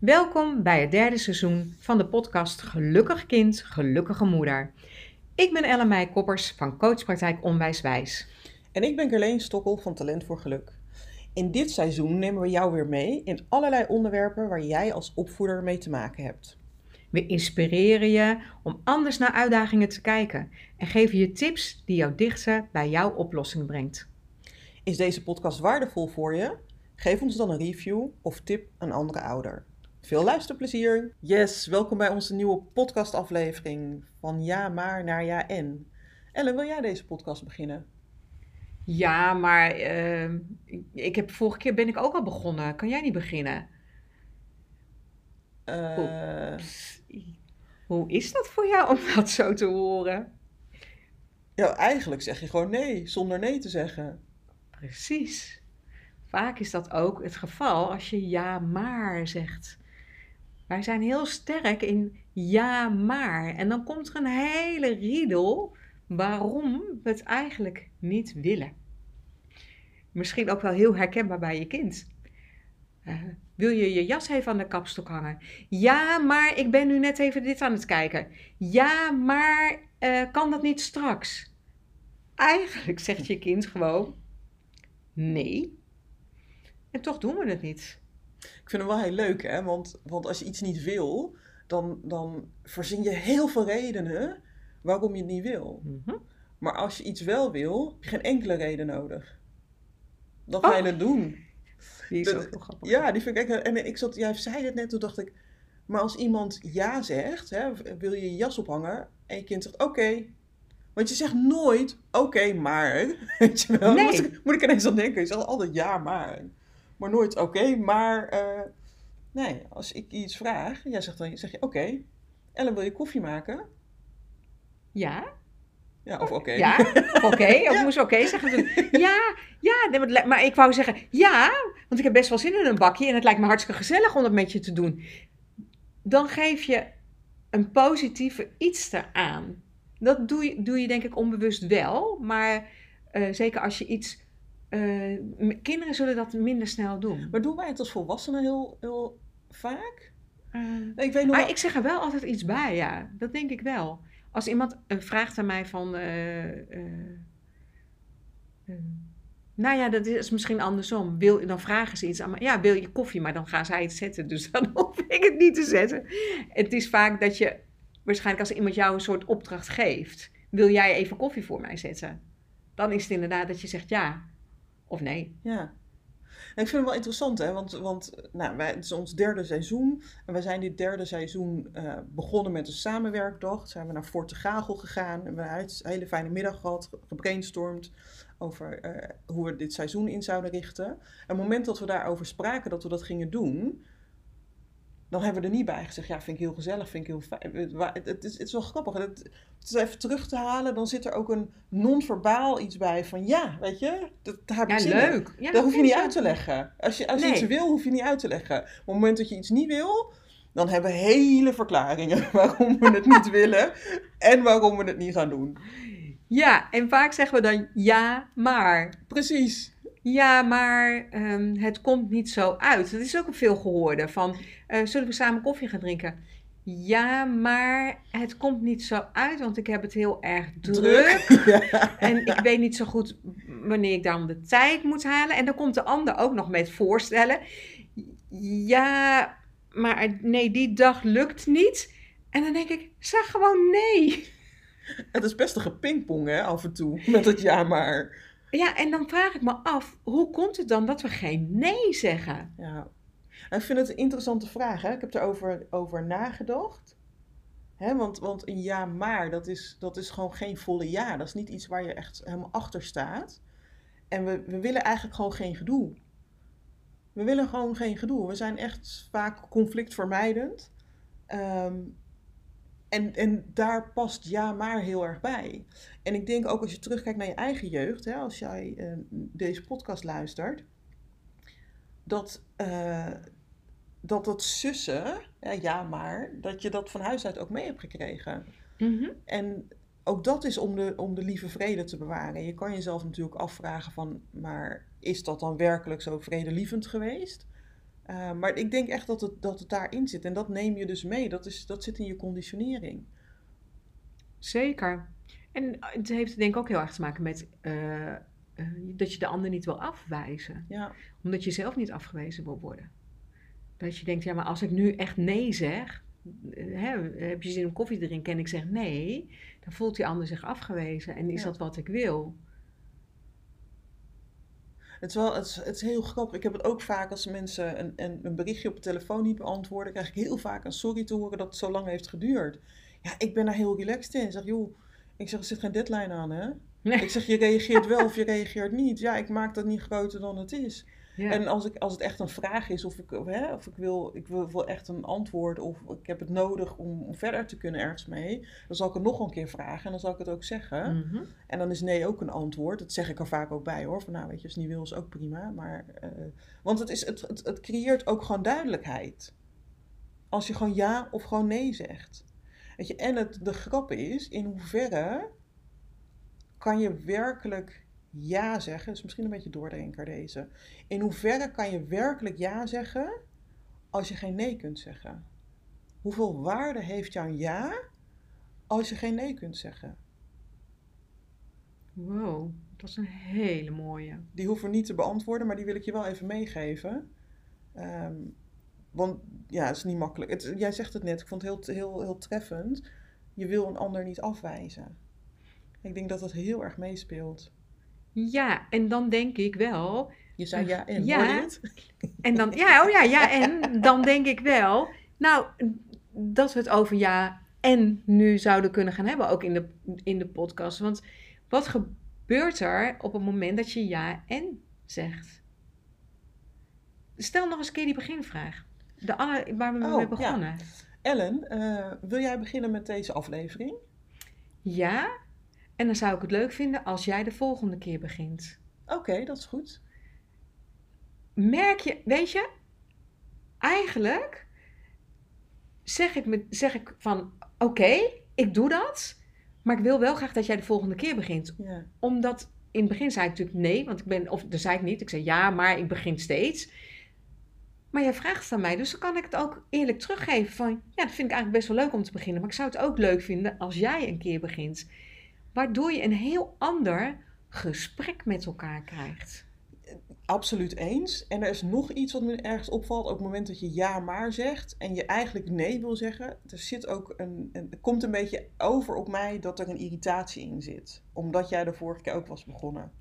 Welkom bij het derde seizoen van de podcast Gelukkig Kind, Gelukkige Moeder. Ik ben Ellen Koppers van Coachpraktijk Onwijswijs. En ik ben Gerleen Stokkel van Talent voor Geluk. In dit seizoen nemen we jou weer mee in allerlei onderwerpen waar jij als opvoeder mee te maken hebt. We inspireren je om anders naar uitdagingen te kijken en geven je tips die jou dichter bij jouw oplossing brengt. Is deze podcast waardevol voor je? Geef ons dan een review of tip een andere ouder. Veel luisterplezier. Yes, welkom bij onze nieuwe podcastaflevering van Ja maar naar Ja en. Ellen, wil jij deze podcast beginnen? Ja, maar ehm, ik heb vorige keer ben ik ook al begonnen. Kan jij niet beginnen? Uh, hoe is dat voor jou om dat zo te horen? Ja, eigenlijk zeg je gewoon nee, zonder nee te zeggen. Precies. Vaak is dat ook het geval als je ja maar zegt. Wij zijn heel sterk in ja maar. En dan komt er een hele riedel waarom we het eigenlijk niet willen. Misschien ook wel heel herkenbaar bij je kind. Uh, wil je je jas even aan de kapstok hangen? Ja, maar ik ben nu net even dit aan het kijken. Ja, maar uh, kan dat niet straks? Eigenlijk zegt je kind gewoon nee. En toch doen we het niet. Ik vind hem wel heel leuk, hè? Want, want als je iets niet wil, dan, dan verzin je heel veel redenen waarom je het niet wil. Mhm. Maar als je iets wel wil, heb je geen enkele reden nodig. Dan ga je Oh. het doen. Die is Dat- ook wel grappig. Ja, die vind ik echt. En ik zat, jij zei het net, toen dacht ik. Maar als iemand ja zegt, hè, wil je je jas ophangen en je kind zegt oké. Want je zegt nooit oké, maar. Weet je wel? Nee. Moet, ik, moet ik ineens aan denken. Je zegt altijd ja, maar. Maar nooit oké, maar. eh, nee, als ik iets vraag, jij zegt dan zeg je oké. Ellen, wil je koffie maken? Ja? Ja, of oké. Ja? Of Oké? Of Ja. moest oké zeggen toen? Ja, ja. maar ik wou zeggen ja, want ik heb best wel zin in een bakje en het lijkt me hartstikke gezellig om dat met je te doen. Dan geef je een positieve iets eraan. Dat doe je, doe je denk ik onbewust wel, maar eh, zeker als je iets... eh, kinderen zullen dat minder snel doen. Maar doen wij het als volwassenen heel, heel vaak? Nee, ik weet nog Maar wel- ik zeg er wel altijd iets bij, ja. Dat denk ik wel. Als iemand eh, vraagt aan mij van... eh, eh, nou ja, dat is misschien andersom. Wil, dan vragen ze iets aan mij. Ja, wil je koffie? Maar dan gaan zij het zetten. Dus dan hoef ik het niet te zetten. Het is vaak dat je... Waarschijnlijk als iemand jou een soort opdracht geeft... Wil jij even koffie voor mij zetten? Dan is het inderdaad dat je zegt ja of nee. Ja. Ik vind het wel interessant, hè? Want, want nou, wij, het is ons derde seizoen. En wij zijn dit derde seizoen eh, begonnen met een samenwerkdag. Zijn we naar Fort de Gagel gegaan. En we hebben een hele fijne middag gehad, gebrainstormd over eh, hoe we dit seizoen in zouden richten. En het moment dat we daarover spraken, dat we dat gingen doen, dan hebben we er niet bij gezegd, ja, vind ik heel gezellig, vind ik heel fijn. Het, is, het is wel grappig. Het, het is even terug te halen, dan zit er ook een non-verbaal iets bij van, ja, weet je, dat, heb ik Ja, leuk. Ja, dat hoef je niet uit te leggen. Als je, als je Nee. iets wil, hoef je niet uit te leggen. Op het moment dat je iets niet wil, dan hebben we hele verklaringen waarom we het niet willen en waarom we het niet gaan doen. Ja, en vaak zeggen we dan ja, maar. Precies. Ja, maar ehm, het komt niet zo uit. Dat is ook een veel gehoorde van, eh, zullen we samen koffie gaan drinken? Ja, maar het komt niet zo uit, want ik heb het heel erg druk. Ja. En ik weet niet zo goed wanneer ik dan de tijd moet halen. En dan komt de ander ook nog met voorstellen. Ja, maar nee, die dag lukt niet. En dan denk ik, zeg gewoon nee. Het is best een gepingpong, hè, af en toe, met het ja maar. Ja, en dan vraag ik me af, hoe komt het dan dat we geen nee zeggen? Ja. En ik vind het een interessante vraag, hè. Ik heb erover over nagedacht. Hè, want, want een ja maar, dat is, dat is gewoon geen volle ja. Dat is niet iets waar je echt helemaal achter staat. En we, we willen eigenlijk gewoon geen gedoe. We willen gewoon geen gedoe. We zijn echt vaak conflictvermijdend. Ehm, en, en daar past ja maar heel erg bij. En ik denk ook als je terugkijkt naar je eigen jeugd, hè, als jij eh, deze podcast luistert, dat, eh, dat dat sussen, ja, ja maar, dat je dat van huis uit ook mee hebt gekregen. Mhm. En ook dat is om de, om de lieve vrede te bewaren. Je kan jezelf natuurlijk afvragen van, maar is dat dan werkelijk zo vredelievend geweest? Uh, maar ik denk echt dat het, dat het daarin zit. En dat neem je dus mee. Dat, is, dat zit in je conditionering. Zeker. En het heeft denk ik ook heel erg te maken met uh, uh, dat je de ander niet wil afwijzen. Ja. Omdat je zelf niet afgewezen wil worden. Dat je denkt, ja, maar als ik nu echt nee zeg, hè, heb je zin om koffie te drinken en ik zeg nee, dan voelt die ander zich afgewezen. En is Ja. dat wat ik wil? Het is, wel, het, is, het is heel grappig. Ik heb het ook vaak als mensen een, een, een berichtje op de telefoon niet beantwoorden, krijg ik heel vaak een sorry te horen dat het zo lang heeft geduurd. Ja, ik ben daar heel relaxed in. Ik zeg, joh, ik zeg, er zit geen deadline aan, hè? Nee. Ik zeg, je reageert wel of je reageert niet. Ja, ik maak dat niet groter dan het is. Ja. En als, ik, als het echt een vraag is, of ik, of, hè, of ik, wil, ik wil, wil echt een antwoord, of ik heb het nodig om, om verder te kunnen ergens mee, dan zal ik het nog een keer vragen en dan zal ik het ook zeggen. Mhm. En dan is nee ook een antwoord. Dat zeg ik er vaak ook bij hoor. Van nou, weet je, als het niet wil is ook prima. Maar, eh, want het, is, het, het, het creëert ook gewoon duidelijkheid. Als je gewoon ja of gewoon nee zegt. Weet je, en het, de grap is, in hoeverre kan je werkelijk ja zeggen? Is misschien een beetje doordenker deze. In hoeverre kan je werkelijk ja zeggen als je geen nee kunt zeggen? Hoeveel waarde heeft jouw ja als je geen nee kunt zeggen? Wow, dat is een hele mooie. Die hoeven niet te beantwoorden, maar die wil ik je wel even meegeven. Ehm, want ja, het is niet makkelijk. Het, jij zegt het net, ik vond het heel, heel, heel treffend. Je wil een ander niet afwijzen. Ik denk dat dat heel erg meespeelt. Ja, en dan denk ik wel. Je zei ja en, Ja. En dan, ja, oh ja, ja, en dan denk ik wel. Nou, dat we het over ja en nu zouden kunnen gaan hebben, ook in de, in de podcast. Want wat gebeurt er op het moment dat je ja en zegt? Stel nog eens een keer die beginvraag. De waar we Oh, mee ja. begonnen. Ellen, eh, wil jij beginnen met deze aflevering? Ja. En dan zou ik het leuk vinden als jij de volgende keer begint. Oké, dat is goed. merk je, weet je, eigenlijk zeg ik, me, zeg ik van oké, ik doe dat, maar ik wil wel graag dat jij de volgende keer begint. Ja. Omdat in het begin zei ik natuurlijk nee, want ik ben, of dat zei ik niet, ik zei ja, maar ik begin steeds. Maar jij vraagt het aan mij, dus dan kan ik het ook eerlijk teruggeven van ja, dat vind ik eigenlijk best wel leuk om te beginnen, maar ik zou het ook leuk vinden als jij een keer begint. Waardoor je een heel ander gesprek met elkaar krijgt. Absoluut eens. En er is nog iets wat me ergens opvalt. Op het moment dat je ja maar zegt en je eigenlijk nee wil zeggen, er zit ook een, een er komt een beetje over op mij dat er een irritatie in zit. Omdat jij de vorige keer ook was begonnen.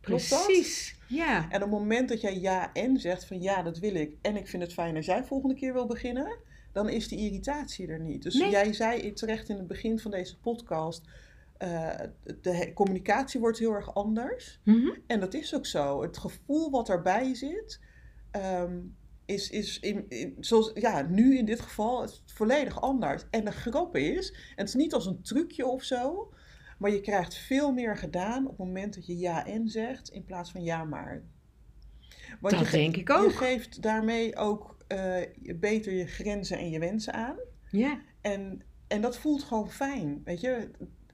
Klopt dat? Precies, ja. En op het moment dat jij ja en zegt van ja, dat wil ik en ik vind het fijn als jij volgende keer wil beginnen, dan is die irritatie er niet. Dus Nee. jij zei terecht in het begin van deze podcast, eh, de communicatie wordt heel erg anders. Mhm. En dat is ook zo. Het gevoel wat erbij zit, ehm, is, is in, in- zoals, ja, nu in dit geval is het volledig anders. En de grap is, en het is niet als een trucje of zo, maar je krijgt veel meer gedaan op het moment dat je ja en zegt in plaats van ja maar. Want Dat je, denk ik je ook. geeft daarmee ook eh, je- beter je grenzen en je wensen aan. Ja, En, en dat voelt gewoon fijn. Weet je,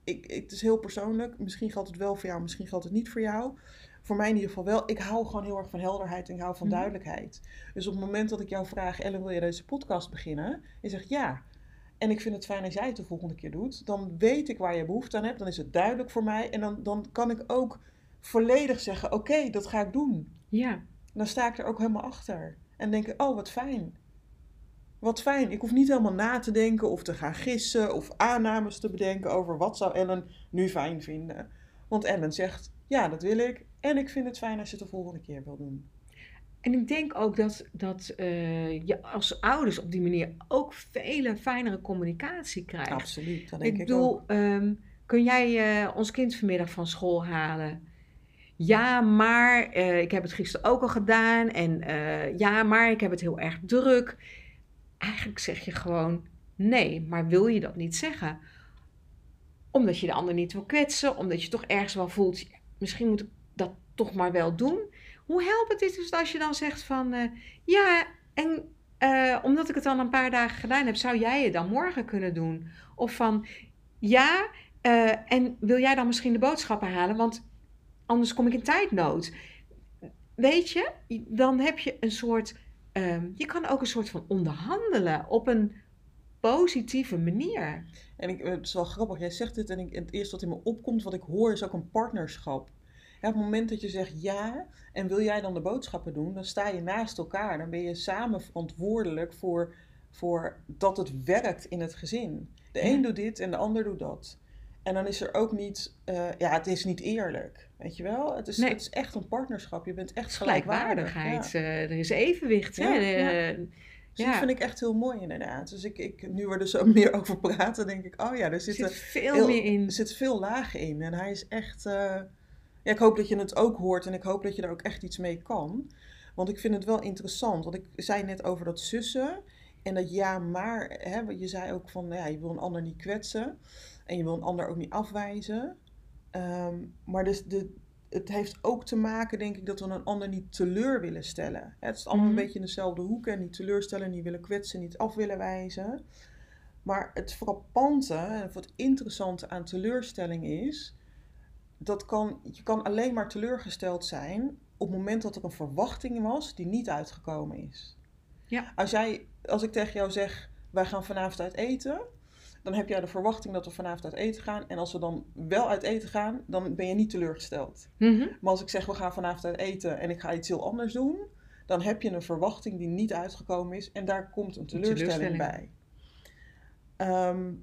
ik, ik, het is heel persoonlijk. Misschien geldt het wel voor jou, misschien geldt het niet voor jou. Voor mij in ieder geval wel. Ik hou gewoon heel erg van helderheid en ik hou van Mhm. duidelijkheid. Dus op het moment dat ik jou vraag, Ellen, wil je deze podcast beginnen? En je zegt ja. En ik vind het fijn als jij het de volgende keer doet. Dan weet ik waar je behoefte aan hebt. Dan is het duidelijk voor mij. En dan, dan kan ik ook volledig zeggen, oké, dat ga ik doen. ja. Dan sta ik er ook helemaal achter. En denk ik, oh, wat fijn. Wat fijn. Ik hoef niet helemaal na te denken of te gaan gissen of aannames te bedenken over wat zou Ellen nu fijn vinden. Want Ellen zegt, ja, dat wil ik. En ik vind het fijn als je het de volgende keer wil doen. En ik denk ook dat, dat eh, je als ouders op die manier ook vele fijnere communicatie krijgt. Absoluut, dat denk ik ik, bedoel, ehm, kun jij eh, ons kind vanmiddag van school halen? Ja, maar eh, ik heb het gisteren ook al gedaan. En ja, maar ik heb het heel erg druk. Eigenlijk zeg je gewoon nee, maar wil je dat niet zeggen? Omdat je de ander niet wil kwetsen, omdat je toch ergens wel voelt, misschien moet ik dat toch maar wel doen. Hoe helpt het dus als je dan zegt van eh, ja, en eh, omdat ik het al een paar dagen gedaan heb, zou jij het dan morgen kunnen doen? Of van ja, Eh, en wil jij dan misschien de boodschappen halen? Want anders kom ik in tijdnood. Weet je, dan heb je een soort. Ehm, je kan ook een soort van onderhandelen op een positieve manier. En ik, het is wel grappig, jij zegt dit en ik, het eerste wat in me opkomt, wat ik hoor, is ook een partnerschap. Ja, op het moment dat je zegt ja en wil jij dan de boodschappen doen, dan sta je naast elkaar. Dan ben je samen verantwoordelijk voor, voor dat het werkt in het gezin. De een doet dit en de ander doet dat. En dan is er ook niet, eh, ja, het is niet eerlijk. Weet je wel? Het is, Nee. het is echt een partnerschap. Je bent echt gelijkwaardig. gelijkwaardigheid. Ja. eh, er is evenwicht. Ja, hè? ja. Eh, Dus ja. dat vind ik echt heel mooi inderdaad. Dus ik, ik, nu we er zo meer over praten, denk ik, oh ja, er er zitten zit veel heel- meer in. Er zit veel lagen in en hij is echt. Ja, ik hoop dat je het ook hoort en ik hoop dat je er ook echt iets mee kan. Want ik vind het wel interessant. Want ik zei net over dat zussen en dat ja, maar. Hè, je zei ook van ja, je wil een ander niet kwetsen en je wil een ander ook niet afwijzen. Ehm, maar dus de, het heeft ook te maken, denk ik, dat we een ander niet teleur willen stellen. Het is allemaal Mhm. een beetje in dezelfde hoek. En niet teleurstellen, niet willen kwetsen, niet af willen wijzen. Maar het frappante en of het interessante aan teleurstelling is, dat kan, je kan alleen maar teleurgesteld zijn op het moment dat er een verwachting was die niet uitgekomen is. Ja. Als, jij, als ik tegen jou zeg, wij gaan vanavond uit eten, dan heb jij de verwachting dat we vanavond uit eten gaan. En als we dan wel uit eten gaan, dan ben je niet teleurgesteld. Mhm. Maar als ik zeg, we gaan vanavond uit eten en ik ga iets heel anders doen, dan heb je een verwachting die niet uitgekomen is en daar komt een teleurstelling, teleurstelling. bij. Ehm,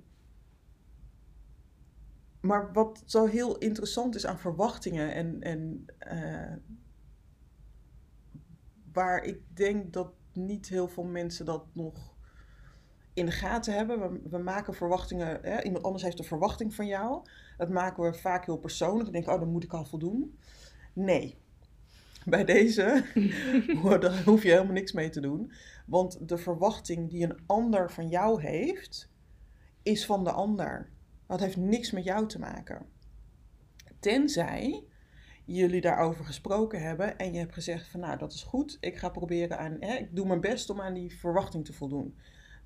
maar wat zo heel interessant is aan verwachtingen en, en eh, waar ik denk dat niet heel veel mensen dat nog in de gaten hebben. We, we maken verwachtingen, hè, iemand anders heeft een verwachting van jou. Dat maken we vaak heel persoonlijk. Ik denk, oh, dan moet ik al voldoen. Nee. Bij deze daar hoef je helemaal niks mee te doen. Want de verwachting die een ander van jou heeft, is van de ander. Dat heeft niks met jou te maken. Tenzij jullie daarover gesproken hebben en je hebt gezegd van nou dat is goed, ik ga proberen aan, hè, ik doe mijn best om aan die verwachting te voldoen.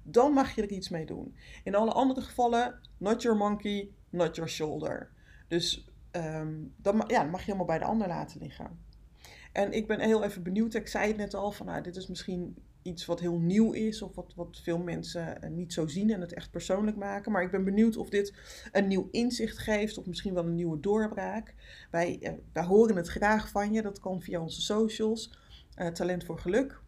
Dan mag je er iets mee doen. In alle andere gevallen, not your monkey, not your shoulder. Dus ehm, dan, ja, mag je helemaal bij de ander laten liggen. En ik ben heel even benieuwd, ik zei het net al, van nou, dit is misschien iets wat heel nieuw is, of wat, wat veel mensen eh, niet zo zien en het echt persoonlijk maken. Maar ik ben benieuwd of dit een nieuw inzicht geeft, of misschien wel een nieuwe doorbraak. Wij, eh, wij horen het graag van je, dat kan via onze socials, eh, Talent voor Geluk.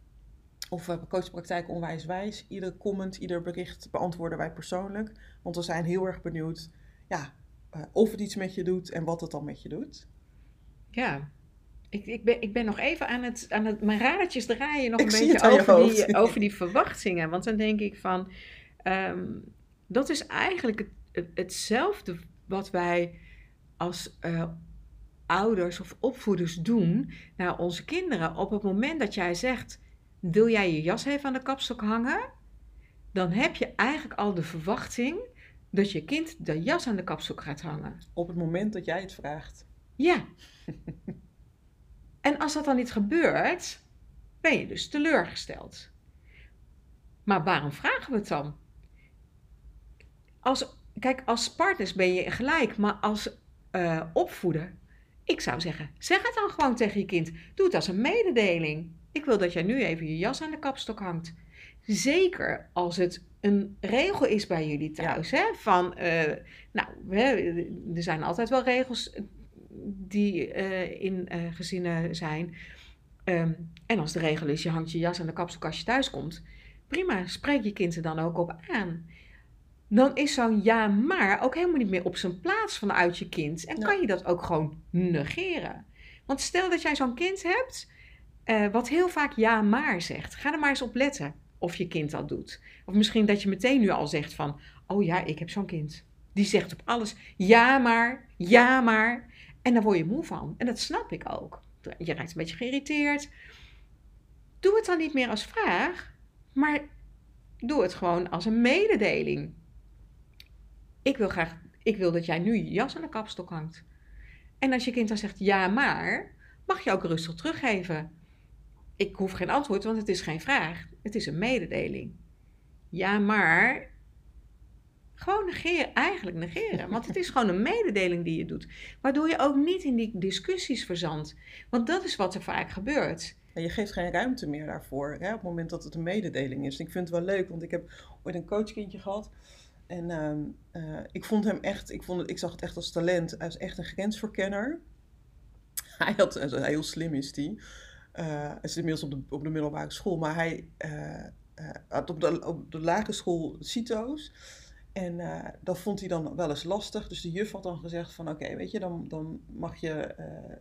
Of uh, coachpraktijk onwijs wijs. Ieder comment, ieder bericht beantwoorden wij persoonlijk. Want we zijn heel erg benieuwd ja, of het iets met je doet en wat het dan met je doet. Ja. Ik, ik, ben, ik ben nog even aan het, aan het... Mijn radertjes draaien nog Ik een beetje over die, over die verwachtingen. Want dan denk ik van... ehm, dat is eigenlijk het, het- hetzelfde wat wij als eh, ouders of opvoeders doen naar onze kinderen. Op het moment dat jij zegt... Wil jij je jas even aan de kapstok hangen? Dan heb je eigenlijk al de verwachting dat je kind de jas aan de kapstok gaat hangen. Op het moment dat jij het vraagt. Ja. en als dat dan niet gebeurt, ben je dus teleurgesteld. Maar waarom vragen we het dan? Als, kijk, als partners ben je gelijk, maar als eh, opvoeder, ik zou zeggen, zeg het dan gewoon tegen je kind. Doe het als een mededeling. Ik wil dat jij nu even je jas aan de kapstok hangt. Zeker als het een regel is bij jullie thuis. Hè? Van, eh, nou, er zijn altijd wel regels die eh, in eh, gezinnen zijn. Ehm, en als de regel is, je hangt je jas aan de kapstok als je thuis komt. Prima, spreek je kind er dan ook op aan. Dan is zo'n ja maar ook helemaal niet meer op zijn plaats vanuit je kind. En Ja. kan je dat ook gewoon negeren. Want stel dat jij zo'n kind hebt, eh, wat heel vaak ja maar zegt. Ga er maar eens op letten of je kind dat doet. Of misschien dat je meteen nu al zegt van, oh ja, ik heb zo'n kind. Die zegt op alles ja maar, ja maar. En daar word je moe van. En dat snap ik ook. Je raakt een beetje geïrriteerd. Doe het dan niet meer als vraag, maar doe het gewoon als een mededeling. Ik wil graag, ik wil dat jij nu je jas aan de kapstok hangt. En als je kind dan zegt ja maar, mag je ook rustig teruggeven. Ik hoef geen antwoord, want het is geen vraag. Het is een mededeling. Ja maar, Gewoon negeren, eigenlijk negeren. Want het is gewoon een mededeling die je doet. Waardoor je ook niet in die discussies verzandt. Want dat is wat er vaak gebeurt. En je geeft geen ruimte meer daarvoor hè, op het moment dat het een mededeling is. ik vind het wel leuk, want ik heb ooit een coachkindje gehad. En ehm, eh, ik vond hem echt, ik, vond het, ik zag het echt als talent. Hij is echt een grensverkenner. Hij had, heel slim is hij. Uh, hij zit inmiddels op de, op de middelbare school, maar hij uh, had op de, op de lagere school CITO's. En uh, dat vond hij dan wel eens lastig. Dus de juf had dan gezegd van oké, weet je, dan, dan mag je uh,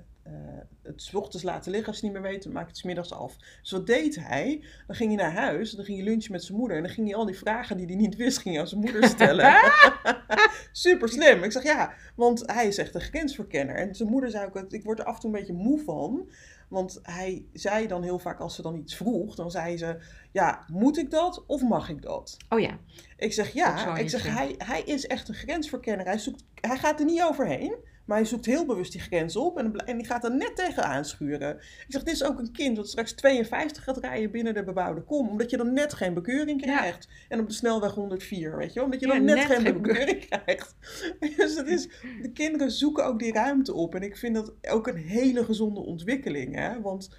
het ochtends laten liggen als het niet meer weet, dan maak je het smiddags af. Dus wat deed hij? Dan ging hij naar huis, dan ging hij lunchen met zijn moeder en dan ging hij al die vragen die hij niet wist, ging hij aan zijn moeder stellen. Super slim. Ik zeg ja, want hij is echt een grensverkenner. En zijn moeder zei ook, ik word er af en toe een beetje moe van. Want hij zei dan heel vaak als ze dan iets vroeg, dan zei ze, ja, moet ik dat of mag ik dat? Oh ja. Ik zeg ja, ik zeg hij, hij is echt een grensverkenner. Hij, zoekt, hij gaat er niet overheen. Maar hij zoekt heel bewust die grens op en, en die gaat er net tegenaan schuren. Ik zeg, dit is ook een kind dat straks 52 gaat rijden binnen de bebouwde kom. Omdat je dan net geen bekeuring krijgt. En op de snelweg 104, weet je Omdat je dan net, geen bekeuring krijgt. Dus het is, de kinderen zoeken ook die ruimte op. En ik vind dat ook een hele gezonde ontwikkeling. Hè? Want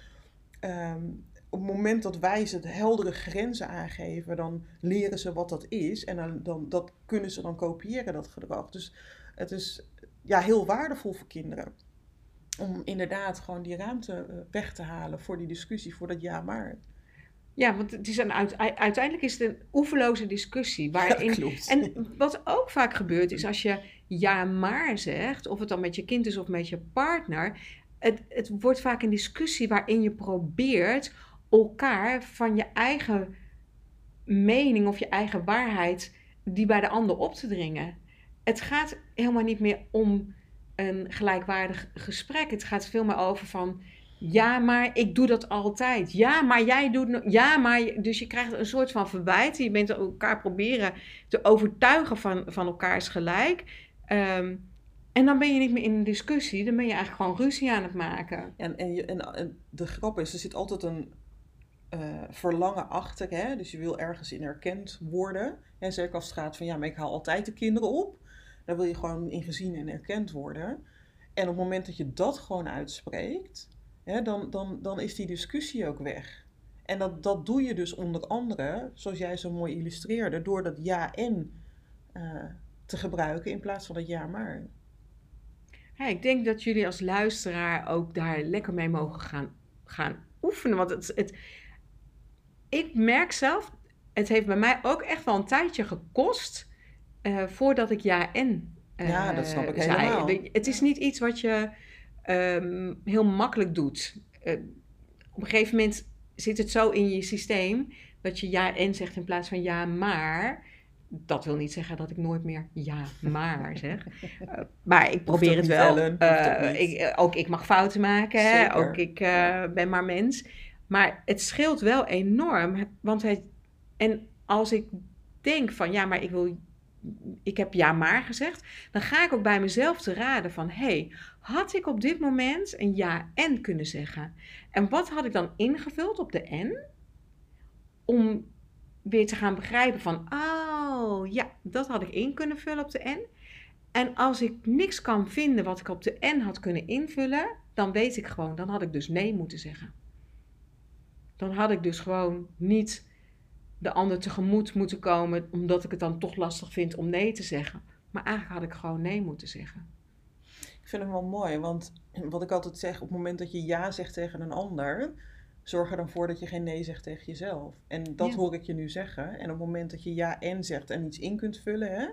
ehm, op het moment dat wij ze heldere grenzen aangeven, dan leren ze wat dat is. En dan, dan, dat kunnen ze dan kopiëren, dat gedrag. Dus het is ja, heel waardevol voor kinderen. Om inderdaad gewoon die ruimte eh, weg te halen voor die discussie, voor dat ja maar. Ja, want het is een uiteindelijk is het een oeverloze discussie. Waarin, ja, en wat ook vaak gebeurt is als je ja maar zegt, of het dan met je kind is of met je partner. Het, het wordt vaak een discussie waarin je probeert elkaar van je eigen mening of je eigen waarheid die bij de ander op te dringen het gaat helemaal niet meer om een gelijkwaardig gesprek. Het gaat veel meer over van. Ja, maar ik doe dat altijd. Ja, maar jij doet. Ja, maar. Dus je krijgt een soort van verwijt. Je bent elkaar proberen te overtuigen van, van elkaars gelijk. Ehm, en dan ben je niet meer in een discussie. Dan ben je eigenlijk gewoon ruzie aan het maken. En, en, en, de grap is, er zit altijd een uh, verlangen achter. Hè? Dus je wil ergens in erkend worden. En zeker als het gaat van ja, maar ik haal altijd de kinderen op. Daar wil je gewoon in gezien en erkend worden. En op het moment dat je dat gewoon uitspreekt, hè, dan, dan, dan is die discussie ook weg. En dat, dat doe je dus onder andere, zoals jij zo mooi illustreerde, door dat ja en uh, te gebruiken in plaats van dat ja maar. Ik denk dat jullie als luisteraar ook daar lekker mee mogen gaan, gaan oefenen. Want het, het, ik merk zelf, het heeft bij mij ook echt wel een tijdje gekost uh, voordat ik ja en uh, ja, dat snap ik zei. helemaal. Het is niet iets wat je um, heel makkelijk doet. Uh, op een gegeven moment zit het zo in je systeem dat je ja en zegt in plaats van ja maar. Dat wil niet zeggen dat ik nooit meer ja maar zeg. maar ik probeer het wel. ik, ook ik mag fouten maken. Hè? Ook ik ben maar mens. Maar het scheelt wel enorm. Want het, en als ik denk van ja, maar ik wil ik heb ja maar gezegd, dan ga ik ook bij mezelf te raden van, hey, had ik op dit moment een ja en kunnen zeggen? En wat had ik dan ingevuld op de n? Om weer te gaan begrijpen van, oh ja, dat had ik in kunnen vullen op de n. En als ik niks kan vinden wat ik op de n had kunnen invullen, dan weet ik gewoon, dan had ik dus nee moeten zeggen. Dan had ik dus gewoon niet de ander tegemoet moeten komen, omdat ik het dan toch lastig vind om nee te zeggen. Maar eigenlijk had ik gewoon nee moeten zeggen. Ik vind hem wel mooi, want wat ik altijd zeg, op het moment dat je ja zegt tegen een ander, zorg er dan voor dat je geen nee zegt tegen jezelf. En dat hoor ik je nu zeggen. En op het moment dat je ja en zegt en iets in kunt vullen, hè,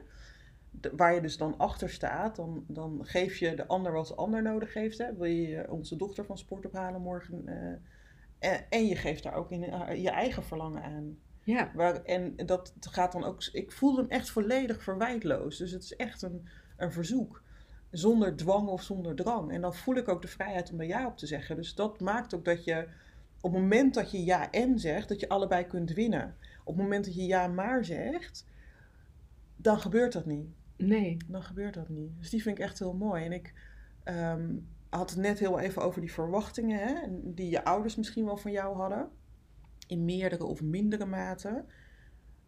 waar je dus dan achter staat, dan, dan geef je de ander wat de ander nodig heeft. Hè. Wil je onze dochter van sport ophalen morgen? Uh, en, je geeft daar ook in, uh, je eigen verlangen aan. Ja. Waar, en dat gaat dan ook. Ik voel hem echt volledig verwijtloos. Dus het is echt een, een verzoek. Zonder dwang of zonder drang. En dan voel ik ook de vrijheid om er ja op te zeggen. Dus dat maakt ook dat je op het moment dat je ja en zegt, dat je allebei kunt winnen. Op het moment dat je ja maar zegt, dan gebeurt dat niet. Nee. Dan gebeurt dat niet. Dus die vind ik echt heel mooi. En ik ehm, had het net heel even over die verwachtingen, hè, die je ouders misschien wel van jou hadden in meerdere of mindere mate.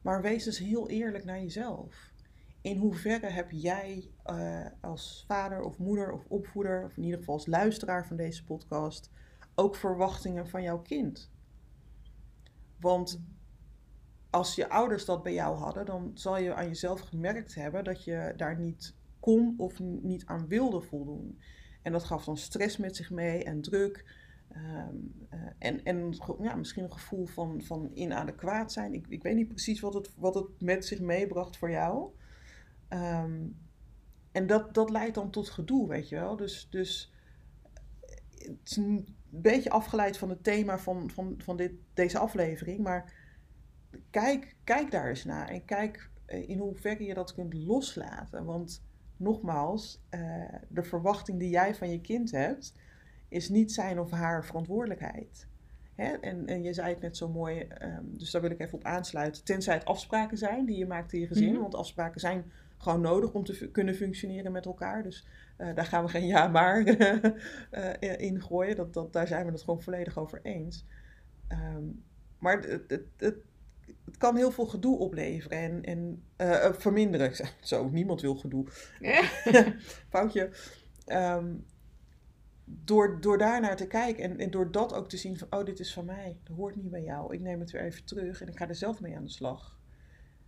Maar wees dus heel eerlijk naar jezelf. in hoeverre heb jij eh, als vader of moeder of opvoeder, of in ieder geval als luisteraar van deze podcast, ook verwachtingen van jouw kind? Want als je ouders dat bij jou hadden, dan zal je aan jezelf gemerkt hebben dat je daar niet kon of niet aan wilde voldoen. En dat gaf dan stress met zich mee en druk. Ehm, eh, en en ja, misschien een gevoel van, van inadequaat zijn. Ik, ik weet niet precies wat het, wat het met zich meebracht voor jou. Ehm, en dat, dat leidt dan tot gedoe, weet je wel. Dus, dus het is een beetje afgeleid van het thema van, van, van dit, deze aflevering. Maar kijk, kijk daar eens naar. En kijk eh, in hoeverre je dat kunt loslaten. Want nogmaals, de verwachting die jij van je kind hebt, is niet zijn of haar verantwoordelijkheid. Hè? En, en je zei het net zo mooi, um, dus daar wil ik even op aansluiten. Tenzij het afspraken zijn die je maakt in je gezin. Mm Want afspraken zijn gewoon nodig om te kunnen functioneren met elkaar. Dus uh, daar gaan we geen ja maar uh, in gooien. Dat, dat, daar zijn we het gewoon volledig over eens. Um, maar het, het, het, het, kan heel veel gedoe opleveren en, en uh, verminderen. Zo, niemand wil gedoe. Ja. Foutje. Um, door, door daar naar te kijken en, en door dat ook te zien van, oh, dit is van mij, dat hoort niet bij jou. Ik neem het weer even terug en ik ga er zelf mee aan de slag.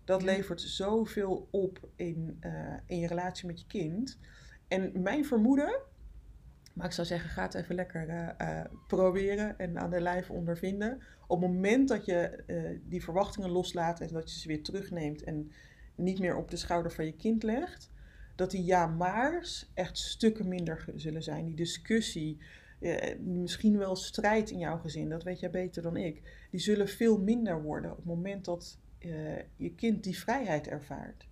Dat levert zoveel op in, uh, in je relatie met je kind. En mijn vermoeden, maar ik zou zeggen, ga het even lekker uh, uh, proberen en aan de lijf ondervinden. Op het moment dat je die verwachtingen loslaat en dat je ze weer terugneemt en niet meer op de schouder van je kind legt, dat die ja-maars echt stukken minder zullen zijn. Die discussie, eh, misschien wel strijd in jouw gezin, dat weet jij beter dan ik, die zullen veel minder worden op het moment dat uh, je kind die vrijheid ervaart.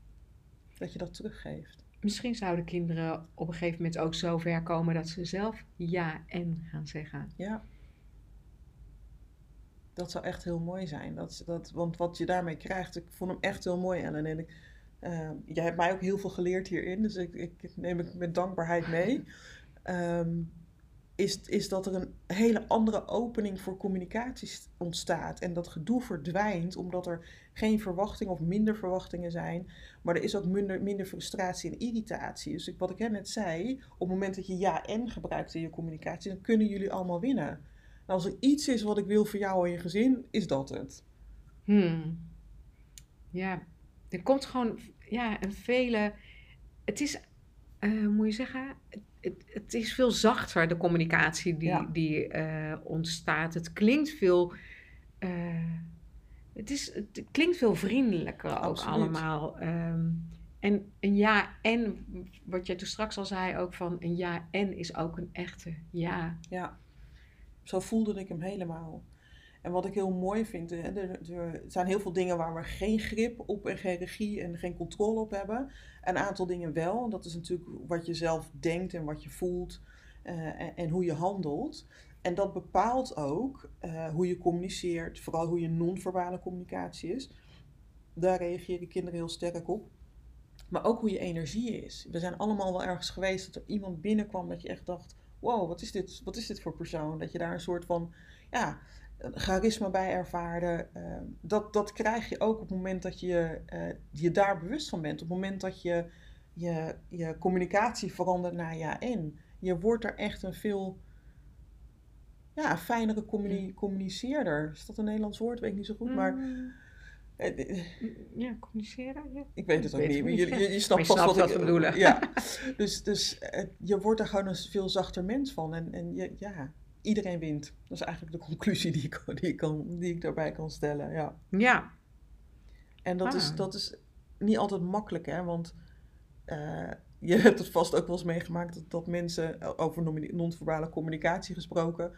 Dat je dat teruggeeft. Misschien zouden kinderen op een gegeven moment ook zo ver komen dat ze zelf ja en gaan zeggen. Ja. Dat zou echt heel mooi zijn. Dat, dat, want wat je daarmee krijgt, ik vond hem echt heel mooi, Ellen. En ik, uh, jij hebt mij ook heel veel geleerd hierin, dus ik, ik neem het met dankbaarheid mee. Um, is, is dat er een hele andere opening voor communicatie ontstaat. En dat gedoe verdwijnt omdat er geen verwachtingen of minder verwachtingen zijn. Maar er is ook minder, frustratie en irritatie. Dus ik, wat ik net zei, op het moment dat je ja en gebruikt in je communicatie, dan kunnen jullie allemaal winnen. En als er iets is wat ik wil voor jou en je gezin, is dat het. Hmm. Ja, er komt gewoon ja, een vele. Het is, uh, moet je zeggen, het, het, is veel zachter, de communicatie die, die uh, ontstaat. Het klinkt veel. Uh, het, is, het klinkt veel vriendelijker ook allemaal. Um, en een ja en, wat jij toen straks al zei, ook van een ja en is ook een echte ja. Ja, zo voelde ik hem helemaal. En wat ik heel mooi vind, er, er, zijn heel veel dingen waar we geen grip op en geen regie en geen controle op hebben. Een aantal dingen wel. En dat is natuurlijk wat je zelf denkt en wat je voelt uh, en, en, hoe je handelt. En dat bepaalt ook uh, hoe je communiceert, vooral hoe je non-verbale communicatie is. Daar reageren kinderen heel sterk op. Maar ook hoe je energie is. We zijn allemaal wel ergens geweest dat er iemand binnenkwam dat je echt dacht: wow, wat is dit, wat is dit voor persoon? Dat je daar een soort van ja, charisma bij ervaarde. Uh, dat, dat krijg je ook op het moment dat je uh, je daar bewust van bent. Op het moment dat je je, je communicatie verandert naar ja en. Je wordt er echt een veel ja, fijnere communi communiceerder. Is dat een Nederlands woord? Weet ik niet zo goed. Maar, mm. eh, ja, communiceren. Ja. Ik weet het ook niet. Je, je, je, snapt vast wat, wat ik bedoel. Ja. dus dus je wordt er gewoon een veel zachter mens van. En, en je, ja, iedereen wint. Dat is eigenlijk de conclusie die ik, die ik, kan, die ik daarbij kan stellen. Ja. ja. En dat, is, ah. dat is niet altijd makkelijk, hè? Want uh, je hebt het vast ook wel eens meegemaakt dat, dat mensen over non-verbale communicatie gesproken.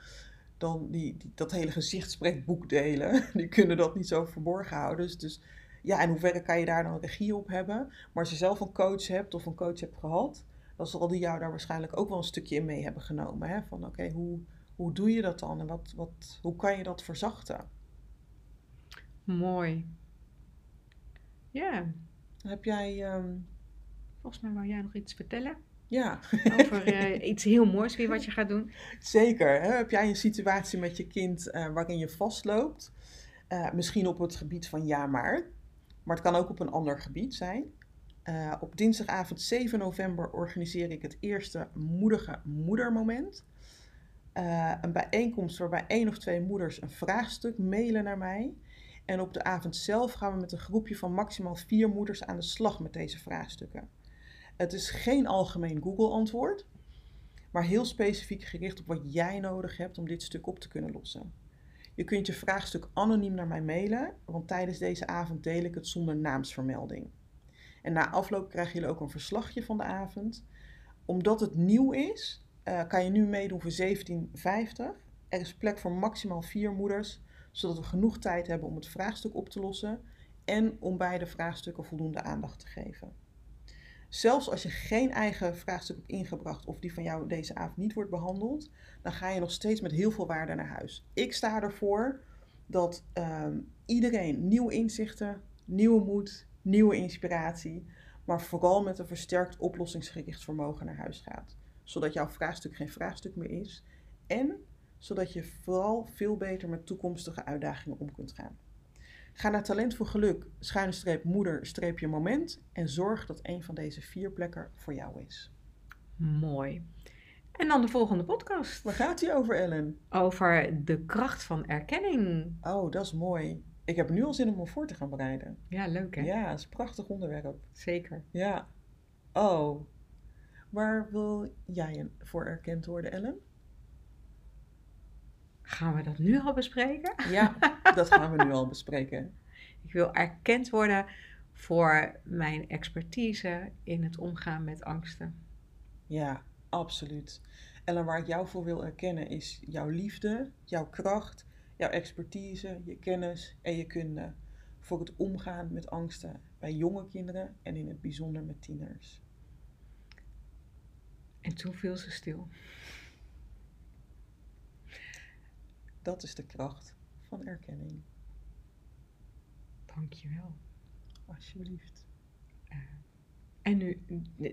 Dan die, die, dat hele gezichtssprekboek delen. Die kunnen dat niet zo verborgen houden. Dus, dus ja, in hoeverre kan je daar dan regie op hebben? Maar als je zelf een coach hebt of een coach hebt gehad, dan zal die jou daar waarschijnlijk ook wel een stukje in mee hebben genomen. Hè? Van oké, hoe, hoe doe je dat dan en wat, wat, hoe kan je dat verzachten? Mooi. Ja. Heb jij. Ehm, Volgens mij wou jij nog iets vertellen. Ja. Over uh, iets heel moois weer wat je gaat doen. Zeker. Hè? Heb jij een situatie met je kind uh, waarin je vastloopt? Uh, misschien op het gebied van ja maar. Maar het kan ook op een ander gebied zijn. Op dinsdagavond 7 november organiseer ik het eerste moedige moedermoment. Uh, een bijeenkomst waarbij één of twee moeders een vraagstuk mailen naar mij. En op de avond zelf gaan we met een groepje van maximaal vier moeders aan de slag met deze vraagstukken. Het is geen algemeen Google-antwoord, maar heel specifiek gericht op wat jij nodig hebt om dit stuk op te kunnen lossen. Je kunt je vraagstuk anoniem naar mij mailen, want tijdens deze avond deel ik het zonder naamsvermelding. En na afloop krijgen jullie ook een verslagje van de avond. Omdat het nieuw is, uh, kan je nu meedoen voor 1750. Er is plek voor maximaal vier moeders, zodat we genoeg tijd hebben om het vraagstuk op te lossen en om beide vraagstukken voldoende aandacht te geven. Zelfs als je geen eigen vraagstuk hebt ingebracht of die van jou deze avond niet wordt behandeld, dan ga je nog steeds met heel veel waarde naar huis. Ik sta ervoor dat uh, iedereen nieuwe inzichten, nieuwe moed, nieuwe inspiratie, maar vooral met een versterkt oplossingsgericht vermogen naar huis gaat. Zodat jouw vraagstuk geen vraagstuk meer is en zodat je vooral veel beter met toekomstige uitdagingen om kunt gaan. Ga naar Talent voor Geluk, schuine streep moeder, streepje moment en zorg dat een van deze vier plekken voor jou is. Mooi. En dan de volgende podcast. Waar gaat die over, Ellen? Over de kracht van erkenning. Oh, dat is mooi. Ik heb nu al zin om me voor te gaan bereiden. Ja, leuk hè? Ja, het is een prachtig onderwerp. Zeker. Ja. Oh. Waar wil jij voor erkend worden, Ellen? Gaan we dat nu al bespreken? Ja, dat gaan we nu al bespreken. Ik wil erkend worden voor mijn expertise in het omgaan met angsten. Ja, absoluut. Ellen, waar ik jou voor wil erkennen is jouw liefde, jouw kracht, jouw expertise, je kennis en je kunde voor het omgaan met angsten bij jonge kinderen en in het bijzonder met tieners. En toen viel ze stil. Dat is de kracht van erkenning. Dankjewel. Alsjeblieft. Uh, en nu,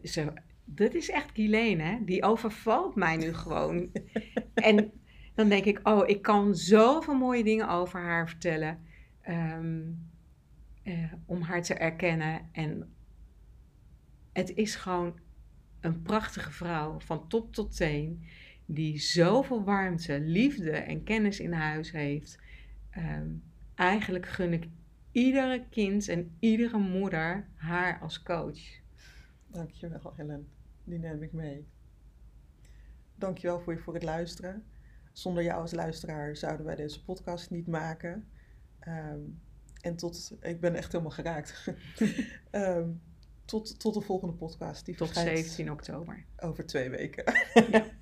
zo, dit is echt Guilaine, hè? Die overvalt mij nu gewoon. en dan denk ik, oh, ik kan zoveel mooie dingen over haar vertellen. Um, uh, om haar te erkennen. En het is gewoon een prachtige vrouw, van top tot teen die zoveel warmte, liefde en kennis in huis heeft. Um, eigenlijk gun ik iedere kind en iedere moeder haar als coach. Dankjewel, Helen. Die neem ik mee. Dankjewel voor, je, voor het luisteren. Zonder jou als luisteraar zouden wij deze podcast niet maken. Um, en tot, ik ben echt helemaal geraakt. um, tot, tot de volgende podcast. Die tot 17 oktober. Over twee weken. Ja.